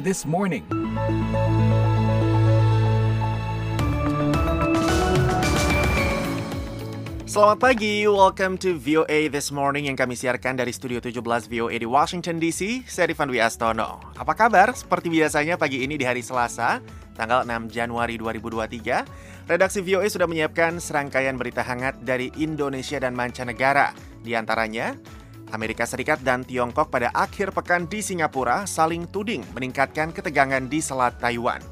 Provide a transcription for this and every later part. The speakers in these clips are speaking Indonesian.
This Morning. Selamat pagi, welcome to VOA This Morning yang kami siarkan dari Studio 17 VOA di Washington DC. Saya Rifan Astono. Apa kabar? Seperti biasanya pagi ini di hari Selasa, tanggal 6 Januari 2023, redaksi VOA sudah menyiapkan serangkaian berita hangat dari Indonesia dan mancanegara. Di antaranya, Amerika Serikat dan Tiongkok pada akhir pekan di Singapura saling tuding meningkatkan ketegangan di Selat Taiwan.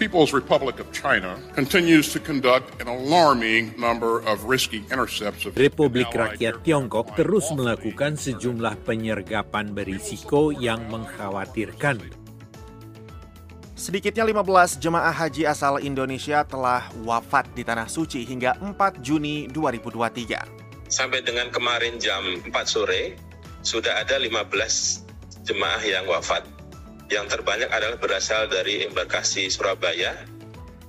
People's Republic of China continues to conduct an alarming number of risky intercepts of Republik Rakyat Tiongkok terus melakukan sejumlah penyergapan berisiko yang mengkhawatirkan. Sedikitnya 15 jemaah haji asal Indonesia telah wafat di Tanah Suci hingga 4 Juni 2023. Sampai dengan kemarin jam 4 sore, sudah ada 15 jemaah yang wafat. Yang terbanyak adalah berasal dari embarkasi Surabaya.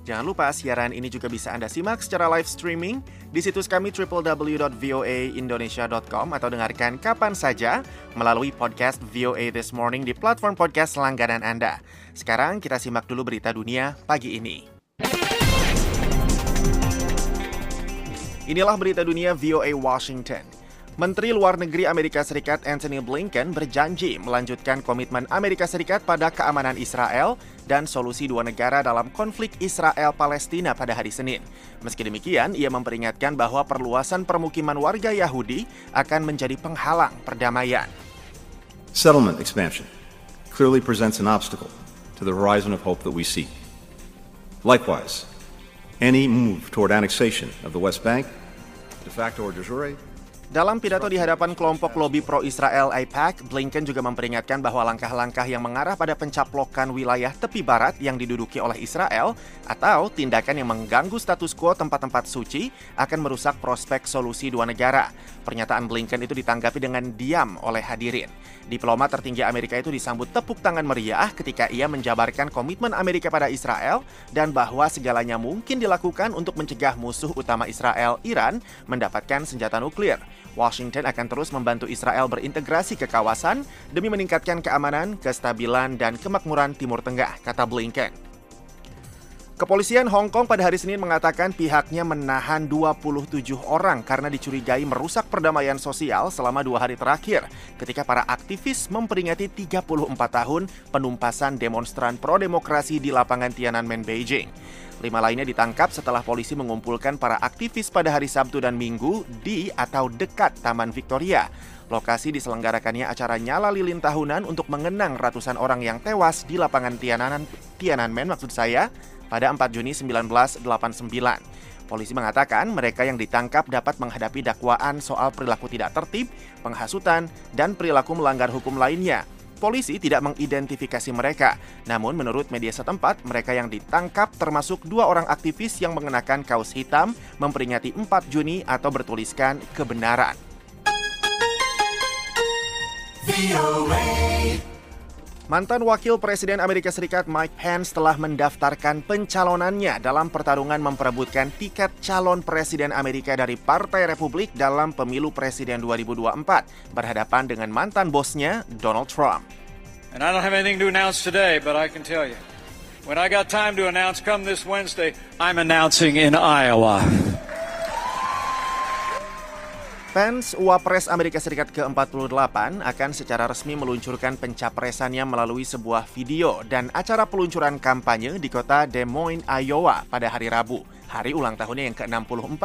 Jangan lupa siaran ini juga bisa Anda simak secara live streaming di situs kami www.voaindonesia.com atau dengarkan kapan saja melalui podcast VOA This Morning di platform podcast langganan Anda. Sekarang kita simak dulu berita dunia pagi ini. Inilah berita dunia VOA Washington. Menteri Luar Negeri Amerika Serikat Anthony Blinken berjanji melanjutkan komitmen Amerika Serikat pada keamanan Israel dan solusi dua negara dalam konflik Israel-Palestina pada hari Senin. Meski demikian, ia memperingatkan bahwa perluasan permukiman warga Yahudi akan menjadi penghalang perdamaian. Settlement expansion clearly presents an obstacle to the horizon of hope that we see. Likewise, any move toward annexation of the West Bank, de facto or de jure, Dalam pidato di hadapan kelompok lobi pro-Israel AIPAC, Blinken juga memperingatkan bahwa langkah-langkah yang mengarah pada pencaplokan wilayah tepi barat yang diduduki oleh Israel atau tindakan yang mengganggu status quo tempat-tempat suci akan merusak prospek solusi dua negara. Pernyataan Blinken itu ditanggapi dengan diam oleh hadirin. Diplomat tertinggi Amerika itu disambut tepuk tangan meriah ketika ia menjabarkan komitmen Amerika pada Israel dan bahwa segalanya mungkin dilakukan untuk mencegah musuh utama Israel, Iran, mendapatkan senjata nuklir. Washington akan terus membantu Israel berintegrasi ke kawasan demi meningkatkan keamanan, kestabilan, dan kemakmuran Timur Tengah, kata Blinken. Kepolisian Hong Kong pada hari Senin mengatakan pihaknya menahan 27 orang karena dicurigai merusak perdamaian sosial selama dua hari terakhir ketika para aktivis memperingati 34 tahun penumpasan demonstran pro-demokrasi di lapangan Tiananmen, Beijing. Lima lainnya ditangkap setelah polisi mengumpulkan para aktivis pada hari Sabtu dan Minggu di atau dekat Taman Victoria. Lokasi diselenggarakannya acara nyala lilin tahunan untuk mengenang ratusan orang yang tewas di lapangan Tiananmen, Tiananmen maksud saya, pada 4 Juni 1989. Polisi mengatakan mereka yang ditangkap dapat menghadapi dakwaan soal perilaku tidak tertib, penghasutan, dan perilaku melanggar hukum lainnya. Polisi tidak mengidentifikasi mereka, namun menurut media setempat, mereka yang ditangkap termasuk dua orang aktivis yang mengenakan kaos hitam memperingati 4 Juni atau bertuliskan kebenaran. Mantan Wakil Presiden Amerika Serikat Mike Pence telah mendaftarkan pencalonannya dalam pertarungan memperebutkan tiket calon Presiden Amerika dari Partai Republik dalam pemilu Presiden 2024 berhadapan dengan mantan bosnya Donald Trump. And I don't have anything to announce today, but I can tell you, when I got time to announce come this Wednesday, I'm announcing in Iowa. Pence, Wapres Amerika Serikat ke-48 akan secara resmi meluncurkan pencapresannya melalui sebuah video dan acara peluncuran kampanye di kota Des Moines, Iowa pada hari Rabu, hari ulang tahunnya yang ke-64.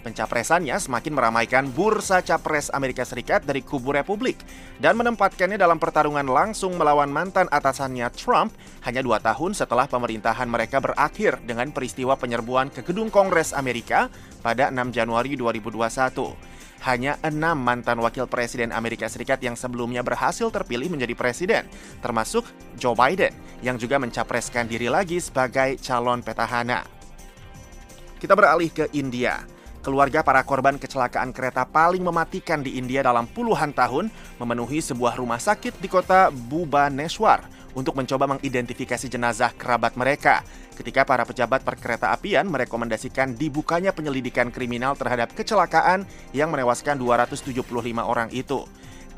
Pencapresannya semakin meramaikan bursa capres Amerika Serikat dari kubu Republik dan menempatkannya dalam pertarungan langsung melawan mantan atasannya Trump hanya dua tahun setelah pemerintahan mereka berakhir dengan peristiwa penyerbuan ke gedung Kongres Amerika pada 6 Januari 2021 hanya enam mantan wakil presiden Amerika Serikat yang sebelumnya berhasil terpilih menjadi presiden, termasuk Joe Biden yang juga mencapreskan diri lagi sebagai calon petahana. Kita beralih ke India. Keluarga para korban kecelakaan kereta paling mematikan di India dalam puluhan tahun memenuhi sebuah rumah sakit di kota Bhubaneswar untuk mencoba mengidentifikasi jenazah kerabat mereka. Ketika para pejabat perkereta apian merekomendasikan dibukanya penyelidikan kriminal terhadap kecelakaan yang menewaskan 275 orang itu.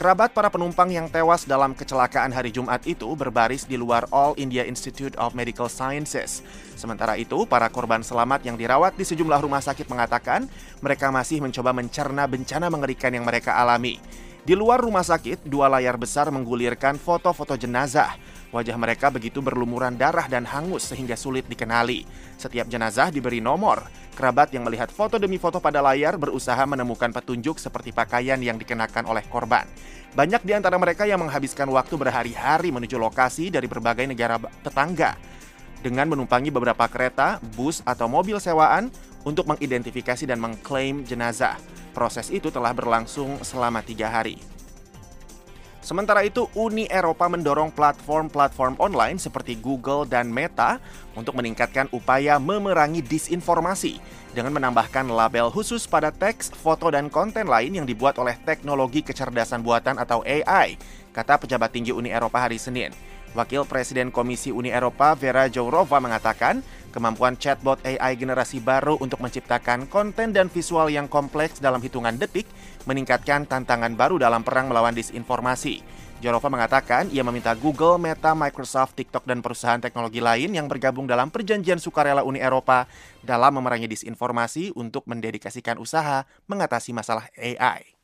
Kerabat para penumpang yang tewas dalam kecelakaan hari Jumat itu berbaris di luar All India Institute of Medical Sciences. Sementara itu, para korban selamat yang dirawat di sejumlah rumah sakit mengatakan mereka masih mencoba mencerna bencana mengerikan yang mereka alami. Di luar rumah sakit, dua layar besar menggulirkan foto-foto jenazah. Wajah mereka begitu berlumuran darah dan hangus sehingga sulit dikenali. Setiap jenazah diberi nomor. Kerabat yang melihat foto demi foto pada layar berusaha menemukan petunjuk seperti pakaian yang dikenakan oleh korban. Banyak di antara mereka yang menghabiskan waktu berhari-hari menuju lokasi dari berbagai negara tetangga dengan menumpangi beberapa kereta, bus, atau mobil sewaan untuk mengidentifikasi dan mengklaim jenazah. Proses itu telah berlangsung selama tiga hari. Sementara itu, Uni Eropa mendorong platform-platform online seperti Google dan Meta untuk meningkatkan upaya memerangi disinformasi dengan menambahkan label khusus pada teks, foto, dan konten lain yang dibuat oleh teknologi kecerdasan buatan atau AI, kata pejabat tinggi Uni Eropa hari Senin. Wakil Presiden Komisi Uni Eropa Vera Jourova mengatakan, kemampuan chatbot AI generasi baru untuk menciptakan konten dan visual yang kompleks dalam hitungan detik meningkatkan tantangan baru dalam perang melawan disinformasi. Jourova mengatakan ia meminta Google, Meta, Microsoft, TikTok, dan perusahaan teknologi lain yang bergabung dalam perjanjian sukarela Uni Eropa dalam memerangi disinformasi untuk mendedikasikan usaha mengatasi masalah AI.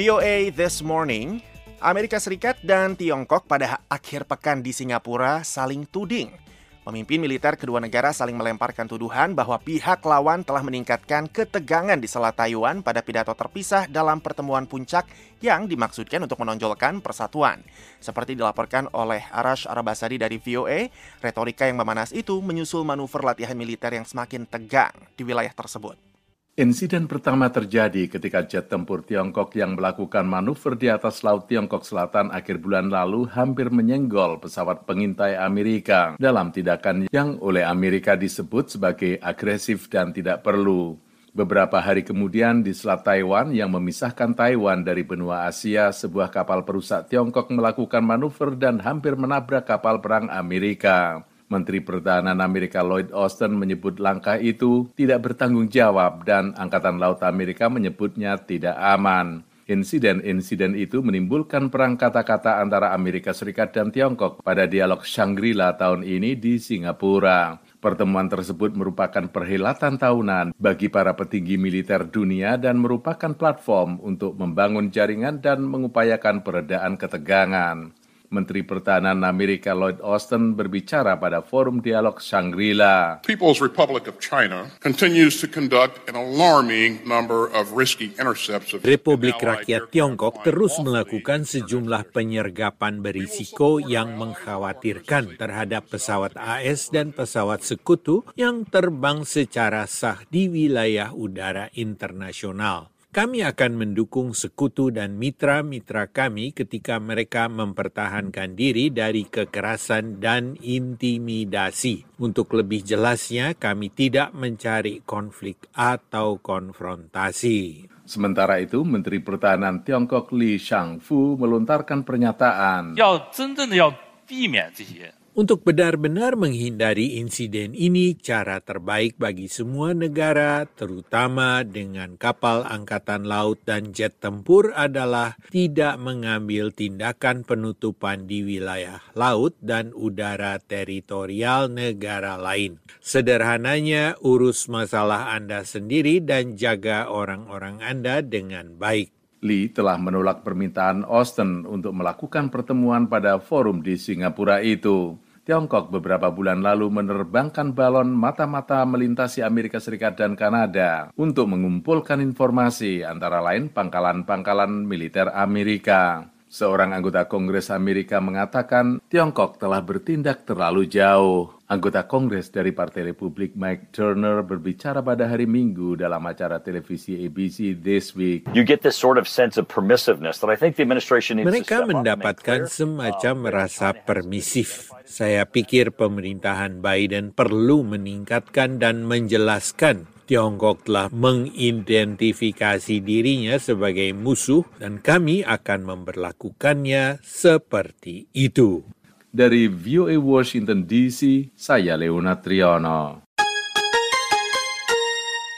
VOA This Morning, Amerika Serikat dan Tiongkok pada akhir pekan di Singapura saling tuding. Pemimpin militer kedua negara saling melemparkan tuduhan bahwa pihak lawan telah meningkatkan ketegangan di Selat Taiwan pada pidato terpisah dalam pertemuan puncak yang dimaksudkan untuk menonjolkan persatuan. Seperti dilaporkan oleh Arash Arabasadi dari VOA, retorika yang memanas itu menyusul manuver latihan militer yang semakin tegang di wilayah tersebut. Insiden pertama terjadi ketika jet tempur Tiongkok yang melakukan manuver di atas laut Tiongkok Selatan akhir bulan lalu hampir menyenggol pesawat pengintai Amerika dalam tindakan yang oleh Amerika disebut sebagai agresif dan tidak perlu. Beberapa hari kemudian di Selat Taiwan yang memisahkan Taiwan dari benua Asia, sebuah kapal perusak Tiongkok melakukan manuver dan hampir menabrak kapal perang Amerika. Menteri Pertahanan Amerika Lloyd Austin menyebut langkah itu tidak bertanggung jawab dan Angkatan Laut Amerika menyebutnya tidak aman. Insiden-insiden itu menimbulkan perang kata-kata antara Amerika Serikat dan Tiongkok pada dialog Shangri-La tahun ini di Singapura. Pertemuan tersebut merupakan perhelatan tahunan bagi para petinggi militer dunia dan merupakan platform untuk membangun jaringan dan mengupayakan peredaan ketegangan. Menteri Pertahanan Amerika Lloyd Austin berbicara pada forum dialog Shangri-La. People's Republic of China continues to conduct an alarming number of risky intercepts of Republik Rakyat Tiongkok terus melakukan sejumlah penyergapan berisiko yang mengkhawatirkan terhadap pesawat AS dan pesawat sekutu yang terbang secara sah di wilayah udara internasional. Kami akan mendukung sekutu dan mitra-mitra kami ketika mereka mempertahankan diri dari kekerasan dan intimidasi. Untuk lebih jelasnya, kami tidak mencari konflik atau konfrontasi. Sementara itu, Menteri Pertahanan Tiongkok Li Shangfu melontarkan pernyataan. 要真正的要避免这些 Untuk benar-benar menghindari insiden ini, cara terbaik bagi semua negara, terutama dengan kapal angkatan laut dan jet tempur, adalah tidak mengambil tindakan penutupan di wilayah laut dan udara teritorial negara lain. Sederhananya, urus masalah Anda sendiri dan jaga orang-orang Anda dengan baik. Lee telah menolak permintaan Austin untuk melakukan pertemuan pada forum di Singapura itu. Tiongkok beberapa bulan lalu menerbangkan balon mata-mata melintasi Amerika Serikat dan Kanada untuk mengumpulkan informasi antara lain pangkalan-pangkalan militer Amerika. Seorang anggota Kongres Amerika mengatakan Tiongkok telah bertindak terlalu jauh. Anggota Kongres dari Partai Republik Mike Turner berbicara pada hari Minggu dalam acara televisi ABC This Week. You get this sort of sense of permissiveness that I think the administration needs to Mereka and make mendapatkan semacam rasa permisif. Saya pikir pemerintahan Biden perlu meningkatkan dan menjelaskan Tiongkok telah mengidentifikasi dirinya sebagai musuh dan kami akan memperlakukannya seperti itu. Dari VOA Washington DC, saya Leona Triano.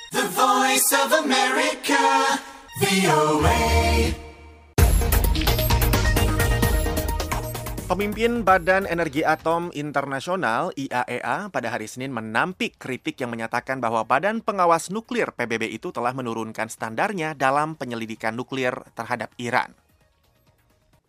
The Voice of America, VOA. Pemimpin Badan Energi Atom Internasional IAEA pada hari Senin menampik kritik yang menyatakan bahwa Badan Pengawas Nuklir PBB itu telah menurunkan standarnya dalam penyelidikan nuklir terhadap Iran.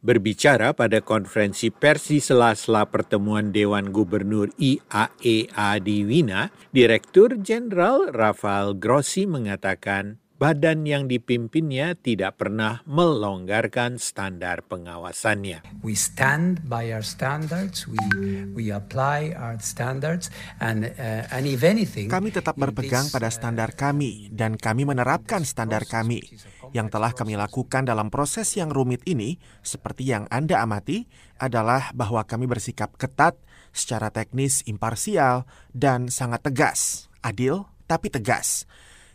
Berbicara pada konferensi pers di sela-sela pertemuan Dewan Gubernur IAEA di Wina, Direktur Jenderal Rafael Grossi mengatakan badan yang dipimpinnya tidak pernah melonggarkan standar pengawasannya. We stand by our standards, we we apply our standards and uh, and if anything Kami tetap berpegang pada standar kami dan kami menerapkan standar kami. Yang telah kami lakukan dalam proses yang rumit ini, seperti yang Anda amati, adalah bahwa kami bersikap ketat, secara teknis imparsial, dan sangat tegas. Adil, tapi tegas.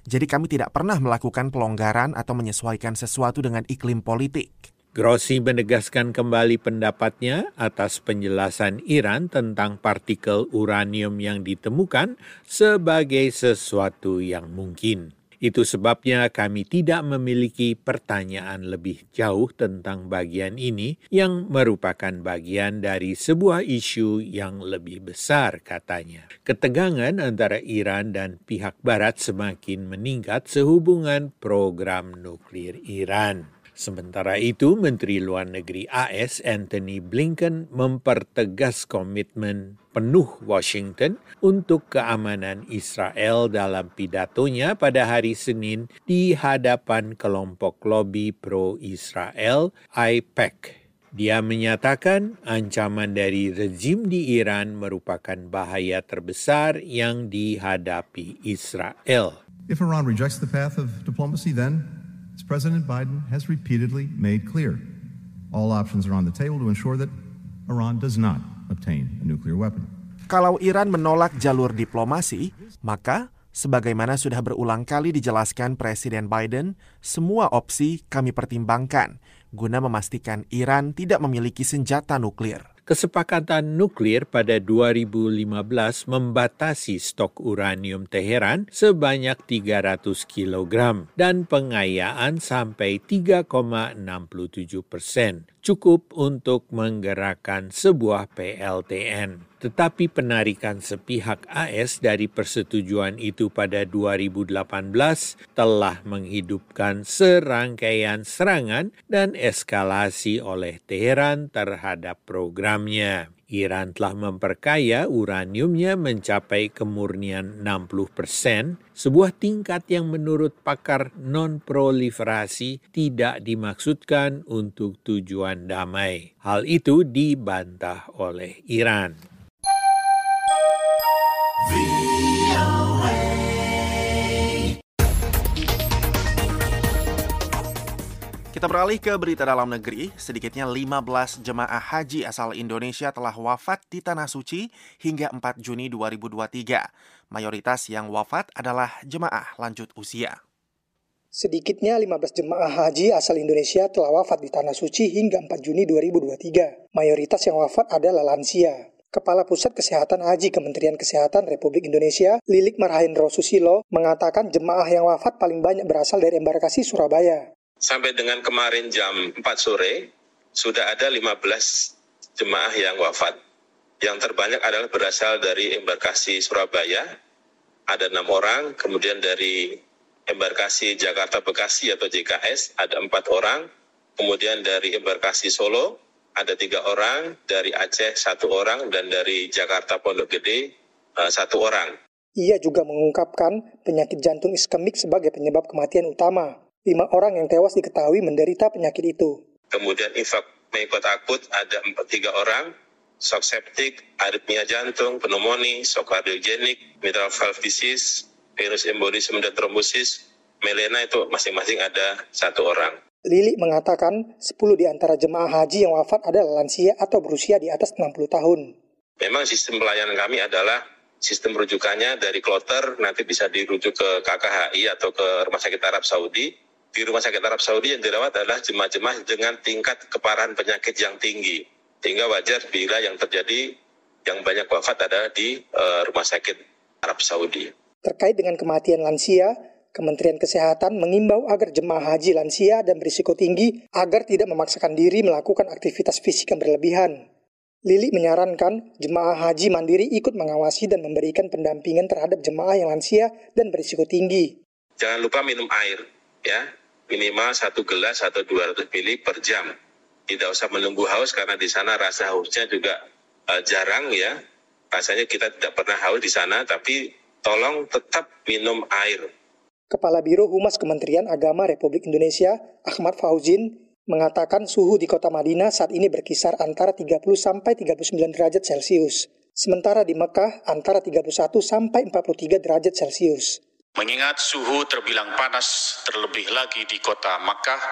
Jadi kami tidak pernah melakukan pelonggaran atau menyesuaikan sesuatu dengan iklim politik. Grossi menegaskan kembali pendapatnya atas penjelasan Iran tentang partikel uranium yang ditemukan sebagai sesuatu yang mungkin. Itu sebabnya kami tidak memiliki pertanyaan lebih jauh tentang bagian ini yang merupakan bagian dari sebuah isu yang lebih besar katanya. Ketegangan antara Iran dan pihak barat semakin meningkat sehubungan program nuklir Iran. Sementara itu, Menteri Luar Negeri AS Anthony Blinken mempertegas komitmen penuh Washington untuk keamanan Israel dalam pidatonya pada hari Senin di hadapan kelompok lobi pro-Israel IPAC. Dia menyatakan ancaman dari rezim di Iran merupakan bahaya terbesar yang dihadapi Israel. If Iran rejects the path of diplomacy, then President Biden has repeatedly made clear, all options are on the table to ensure that Iran does not obtain a nuclear weapon. Kalau Iran menolak jalur diplomasi, maka sebagaimana sudah berulang kali dijelaskan Presiden Biden, semua opsi kami pertimbangkan guna memastikan Iran tidak memiliki senjata nuklir. Kesepakatan nuklir pada 2015 membatasi stok uranium Teheran sebanyak 300 kg dan pengayaan sampai 3,67 persen, cukup untuk menggerakkan sebuah PLTN. Tetapi penarikan sepihak AS dari persetujuan itu pada 2018 telah menghidupkan serangkaian serangan dan eskalasi oleh Teheran terhadap programnya. Iran telah memperkaya uraniumnya mencapai kemurnian 60 persen, sebuah tingkat yang menurut pakar non-proliferasi tidak dimaksudkan untuk tujuan damai. Hal itu dibantah oleh Iran. Kita beralih ke berita dalam negeri. Sedikitnya 15 jemaah haji asal Indonesia telah wafat di Tanah Suci hingga 4 Juni 2023. Mayoritas yang wafat adalah jemaah lanjut usia. Sedikitnya 15 jemaah haji asal Indonesia telah wafat di Tanah Suci hingga 4 Juni 2023. Mayoritas yang wafat adalah lansia. Kepala Pusat Kesehatan Haji Kementerian Kesehatan Republik Indonesia, Lilik Marhaendro Susilo, mengatakan jemaah yang wafat paling banyak berasal dari embarkasi Surabaya. Sampai dengan kemarin jam 4 sore, sudah ada 15 jemaah yang wafat. Yang terbanyak adalah berasal dari embarkasi Surabaya, ada enam orang, kemudian dari embarkasi Jakarta Bekasi atau JKS ada empat orang, kemudian dari embarkasi Solo ada tiga orang, dari Aceh satu orang, dan dari Jakarta Pondok Gede uh, satu orang. Ia juga mengungkapkan penyakit jantung iskemik sebagai penyebab kematian utama. Lima orang yang tewas diketahui menderita penyakit itu. Kemudian infak mengikut akut ada empat, tiga orang, shock septic, aritmia jantung, pneumonia, shock kardiogenik, mitral valve disease, virus embolisme dan trombosis, melena itu masing-masing ada satu orang. Lili mengatakan 10 di antara jemaah haji yang wafat adalah lansia atau berusia di atas 60 tahun. Memang sistem pelayanan kami adalah sistem rujukannya dari kloter nanti bisa dirujuk ke KKHI atau ke Rumah Sakit Arab Saudi. Di Rumah Sakit Arab Saudi yang dirawat adalah jemaah-jemaah dengan tingkat keparahan penyakit yang tinggi. Sehingga wajar bila yang terjadi yang banyak wafat adalah di uh, Rumah Sakit Arab Saudi. Terkait dengan kematian lansia, Kementerian Kesehatan mengimbau agar jemaah haji lansia dan berisiko tinggi agar tidak memaksakan diri melakukan aktivitas fisik yang berlebihan. Lili menyarankan jemaah haji mandiri ikut mengawasi dan memberikan pendampingan terhadap jemaah yang lansia dan berisiko tinggi. Jangan lupa minum air, ya minimal satu gelas atau 200 ml per jam. Tidak usah menunggu haus karena di sana rasa hausnya juga uh, jarang ya. Rasanya kita tidak pernah haus di sana, tapi tolong tetap minum air. Kepala Biro Humas Kementerian Agama Republik Indonesia, Ahmad Fauzin, mengatakan suhu di kota Madinah saat ini berkisar antara 30 sampai 39 derajat Celcius. Sementara di Mekah antara 31 sampai 43 derajat Celcius. Mengingat suhu terbilang panas terlebih lagi di kota Makkah,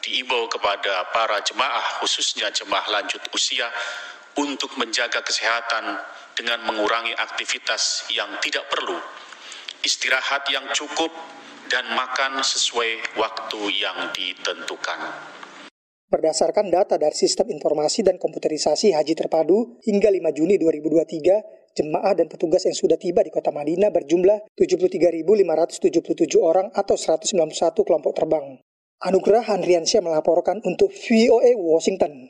diimbau kepada para jemaah khususnya jemaah lanjut usia untuk menjaga kesehatan dengan mengurangi aktivitas yang tidak perlu, istirahat yang cukup, dan makan sesuai waktu yang ditentukan. Berdasarkan data dari Sistem Informasi dan Komputerisasi Haji Terpadu, hingga 5 Juni 2023, jemaah dan petugas yang sudah tiba di kota Madinah berjumlah 73.577 orang atau 191 kelompok terbang. Anugerah Handriansyah melaporkan untuk VOA Washington.